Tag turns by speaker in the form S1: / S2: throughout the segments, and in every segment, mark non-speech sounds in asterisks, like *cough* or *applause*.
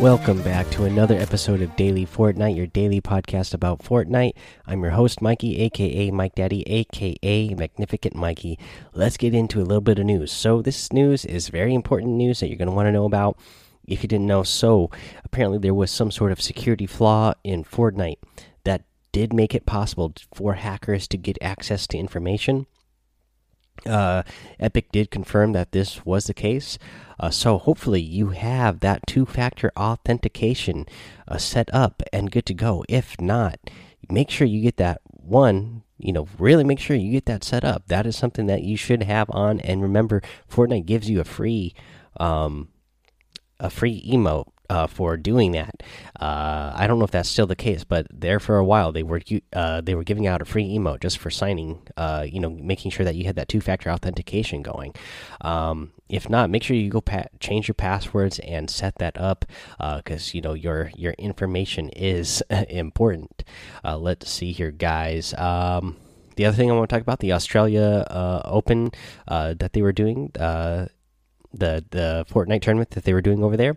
S1: Welcome back to another episode of Daily Fortnite, your daily podcast about Fortnite. I'm your host, Mikey, aka Mike Daddy, aka Magnificent Mikey. Let's get into a little bit of news. So, this news is very important news that you're going to want to know about if you didn't know. So, apparently, there was some sort of security flaw in Fortnite that did make it possible for hackers to get access to information. Uh, Epic did confirm that this was the case. Uh, so hopefully you have that two-factor authentication uh, set up and good to go. If not, make sure you get that one. You know, really make sure you get that set up. That is something that you should have on. And remember, Fortnite gives you a free, um, a free emote uh, for doing that. Uh, I don't know if that's still the case, but there for a while they were uh, they were giving out a free emote just for signing. Uh, you know, making sure that you had that two factor authentication going. Um, if not, make sure you go change your passwords and set that up because uh, you know your your information is *laughs* important. Uh, let's see here, guys. Um, the other thing I want to talk about the Australia Open that they were doing. the the Fortnite tournament that they were doing over there.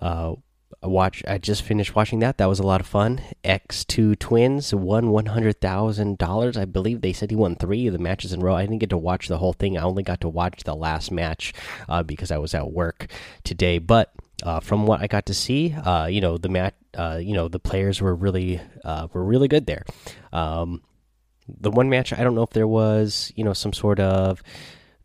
S1: Uh, watch. I just finished watching that. That was a lot of fun. X2 Twins won one hundred thousand dollars. I believe they said he won three of the matches in a row. I didn't get to watch the whole thing. I only got to watch the last match uh, because I was at work today. But uh, from what I got to see, uh, you know the match. Uh, you know the players were really uh, were really good there. Um, the one match, I don't know if there was you know some sort of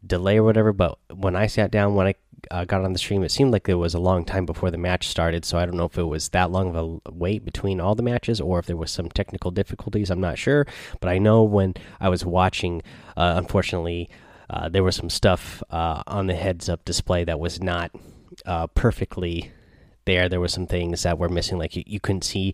S1: delay or whatever, but when I sat down, when I uh, got on the stream, it seemed like there was a long time before the match started. So I don't know if it was that long of a wait between all the matches or if there was some technical difficulties. I'm not sure, but I know when I was watching, uh, unfortunately, uh, there was some stuff uh, on the heads up display that was not uh, perfectly there. There were some things that were missing, like you, you couldn't see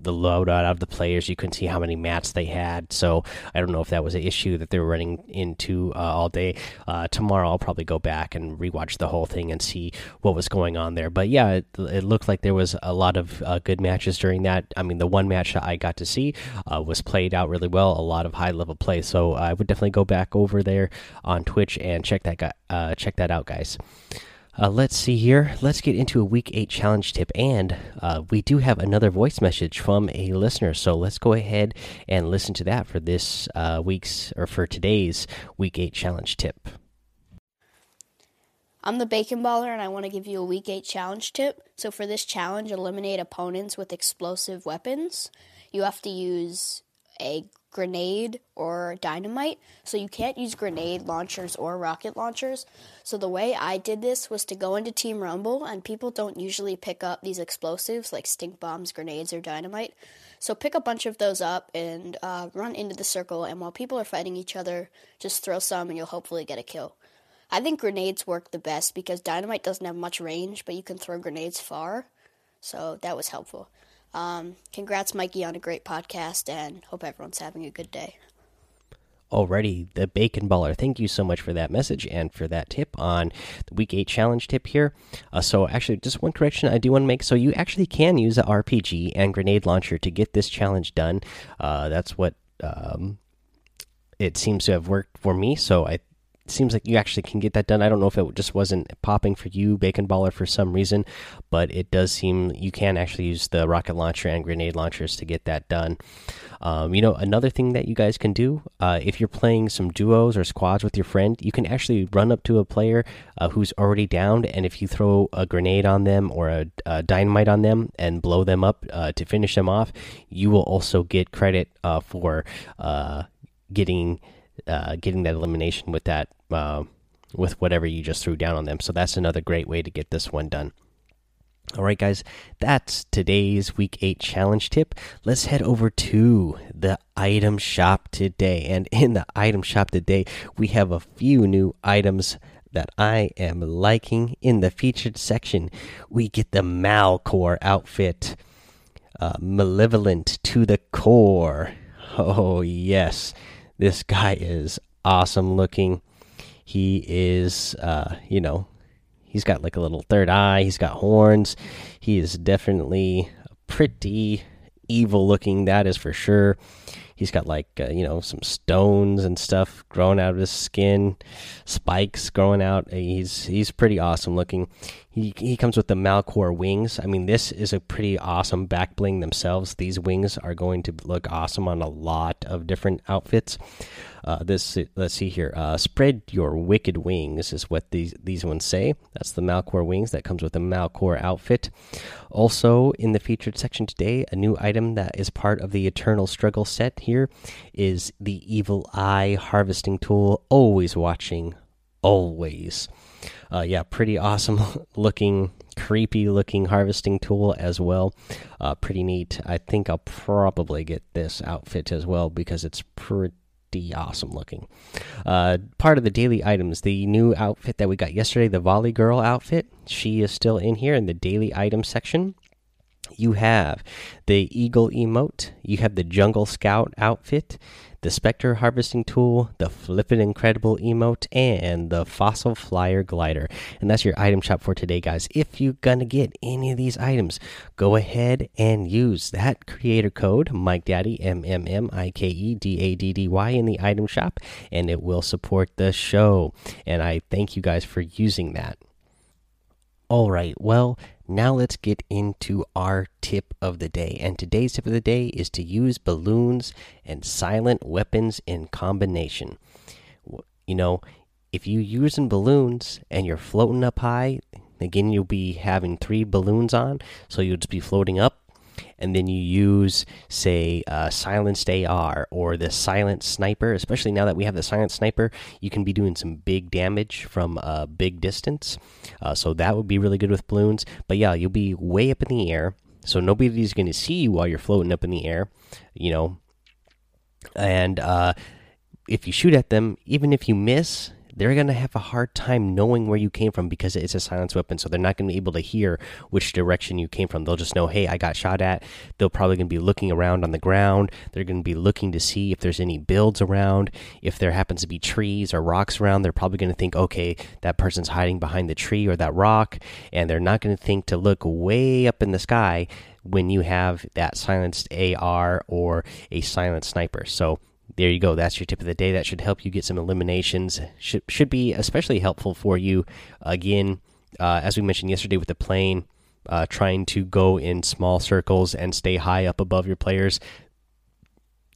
S1: the loadout of the players, you couldn't see how many mats they had. So I don't know if that was an issue that they were running into uh, all day. Uh, tomorrow I'll probably go back and rewatch the whole thing and see what was going on there. But yeah, it, it looked like there was a lot of uh, good matches during that. I mean, the one match that I got to see uh, was played out really well, a lot of high level play. So I would definitely go back over there on Twitch and check that guy, uh, check that out, guys. Uh, let's see here. Let's get into a week eight challenge tip, and uh, we do have another voice message from a listener. So let's go ahead and listen to that for this uh, week's or for today's week eight challenge tip.
S2: I'm the Bacon Baller, and I want to give you a week eight challenge tip. So for this challenge, eliminate opponents with explosive weapons. You have to use a grenade or dynamite. So you can't use grenade launchers or rocket launchers. So the way I did this was to go into Team Rumble, and people don't usually pick up these explosives like stink bombs, grenades, or dynamite. So pick a bunch of those up and uh, run into the circle. And while people are fighting each other, just throw some, and you'll hopefully get a kill. I think grenades work the best because dynamite doesn't have much range, but you can throw grenades far. So that was helpful. Um, congrats, Mikey, on a great podcast, and hope everyone's having a good day.
S1: Already, the Bacon Baller. Thank you so much for that message and for that tip on the Week 8 challenge tip here. Uh, so, actually, just one correction I do want to make. So, you actually can use an RPG and grenade launcher to get this challenge done. Uh, that's what um, it seems to have worked for me. So, I seems like you actually can get that done. I don't know if it just wasn't popping for you, Bacon Baller, for some reason, but it does seem you can actually use the rocket launcher and grenade launchers to get that done. Um, you know, another thing that you guys can do uh, if you're playing some duos or squads with your friend, you can actually run up to a player uh, who's already downed, and if you throw a grenade on them or a, a dynamite on them and blow them up uh, to finish them off, you will also get credit uh, for uh, getting uh, getting that elimination with that uh, with whatever you just threw down on them. So that's another great way to get this one done. All right, guys, that's today's week eight challenge tip. Let's head over to the item shop today. And in the item shop today, we have a few new items that I am liking. In the featured section, we get the Malcore outfit, uh, malevolent to the core. Oh, yes. This guy is awesome looking. He is, uh, you know, he's got like a little third eye. He's got horns. He is definitely pretty evil looking. That is for sure. He's got like uh, you know some stones and stuff growing out of his skin, spikes growing out. He's he's pretty awesome looking. He, he comes with the Malcore wings. I mean, this is a pretty awesome back bling themselves. These wings are going to look awesome on a lot of different outfits. Uh, this let's see here. Uh, spread your wicked wings is what these these ones say. That's the Malcore wings that comes with the Malcore outfit. Also in the featured section today, a new item that is part of the Eternal Struggle set here is the Evil Eye harvesting tool. Always watching, always. Uh, yeah, pretty awesome *laughs* looking, creepy looking harvesting tool as well. Uh, pretty neat. I think I'll probably get this outfit as well because it's pretty awesome looking. Uh, part of the daily items, the new outfit that we got yesterday, the Volley Girl outfit. She is still in here in the daily item section. You have the Eagle emote, you have the Jungle Scout outfit, the Spectre harvesting tool, the Flippin' Incredible emote, and the Fossil Flyer glider. And that's your item shop for today, guys. If you're gonna get any of these items, go ahead and use that creator code Mike Daddy M M M I K E D A D D Y in the item shop, and it will support the show. And I thank you guys for using that. All right, well, now let's get into our tip of the day. And today's tip of the day is to use balloons and silent weapons in combination. You know, if you using balloons and you're floating up high, again you'll be having three balloons on, so you'll just be floating up and then you use say uh, silenced AR or the silent sniper. Especially now that we have the silent sniper, you can be doing some big damage from a big distance. Uh, so that would be really good with balloons. But yeah, you'll be way up in the air, so nobody's going to see you while you're floating up in the air. You know, and uh, if you shoot at them, even if you miss, they're going to have a hard time knowing where you came from because it's a silence weapon. So they're not going to be able to hear which direction you came from. They'll just know, hey, I got shot at. They're probably going to be looking around on the ground. They're going to be looking to see if there's any builds around. If there happens to be trees or rocks around, they're probably going to think, okay, that person's hiding behind the tree or that rock. And they're not going to think to look way up in the sky when you have that silenced AR or a silent sniper. So there you go. That's your tip of the day. That should help you get some eliminations. Should should be especially helpful for you. Again, uh, as we mentioned yesterday with the plane, uh, trying to go in small circles and stay high up above your players.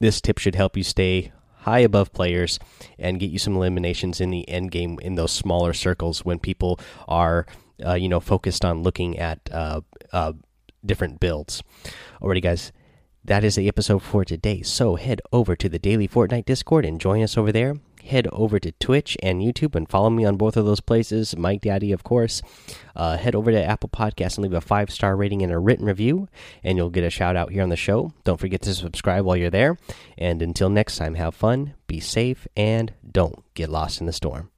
S1: This tip should help you stay high above players and get you some eliminations in the end game in those smaller circles when people are, uh, you know, focused on looking at uh, uh, different builds. Alrighty, guys that is the episode for today. So head over to the Daily Fortnite Discord and join us over there. Head over to Twitch and YouTube and follow me on both of those places. Mike Daddy, of course. Uh, head over to Apple Podcasts and leave a five star rating and a written review, and you'll get a shout out here on the show. Don't forget to subscribe while you're there. And until next time, have fun, be safe, and don't get lost in the storm.